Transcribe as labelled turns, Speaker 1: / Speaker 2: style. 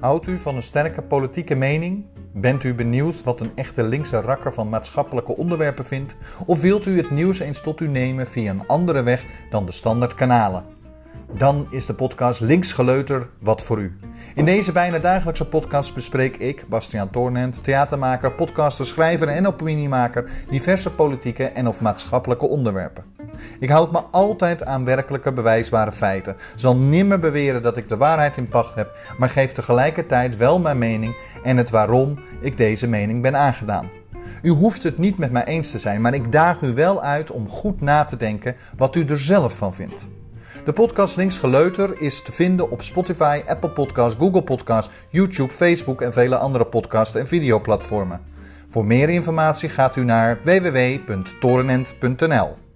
Speaker 1: Houdt u van een sterke politieke mening? Bent u benieuwd wat een echte linkse rakker van maatschappelijke onderwerpen vindt? Of wilt u het nieuws eens tot u nemen via een andere weg dan de standaard kanalen? Dan is de podcast Linksgeleuter wat voor u. In deze bijna dagelijkse podcast bespreek ik, Bastiaan Toornent, theatermaker, podcaster, schrijver en opiniemaker, diverse politieke en of maatschappelijke onderwerpen. Ik houd me altijd aan werkelijke bewijsbare feiten, zal nimmer beweren dat ik de waarheid in pacht heb, maar geef tegelijkertijd wel mijn mening en het waarom ik deze mening ben aangedaan. U hoeft het niet met mij eens te zijn, maar ik daag u wel uit om goed na te denken wat u er zelf van vindt. De podcast Links Geleuter is te vinden op Spotify, Apple Podcasts, Google Podcasts, YouTube, Facebook en vele andere podcast- en videoplatformen. Voor meer informatie gaat u naar www.torenent.nl.